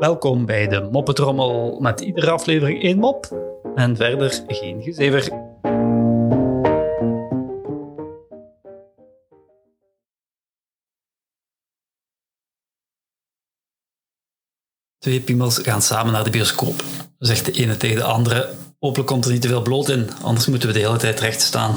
Welkom bij de Moppetrommel met iedere aflevering één mop en verder geen gezever. Twee piemels gaan samen naar de bioscoop. Zegt de ene tegen de andere: Hopelijk komt er niet te veel bloot in, anders moeten we de hele tijd recht staan.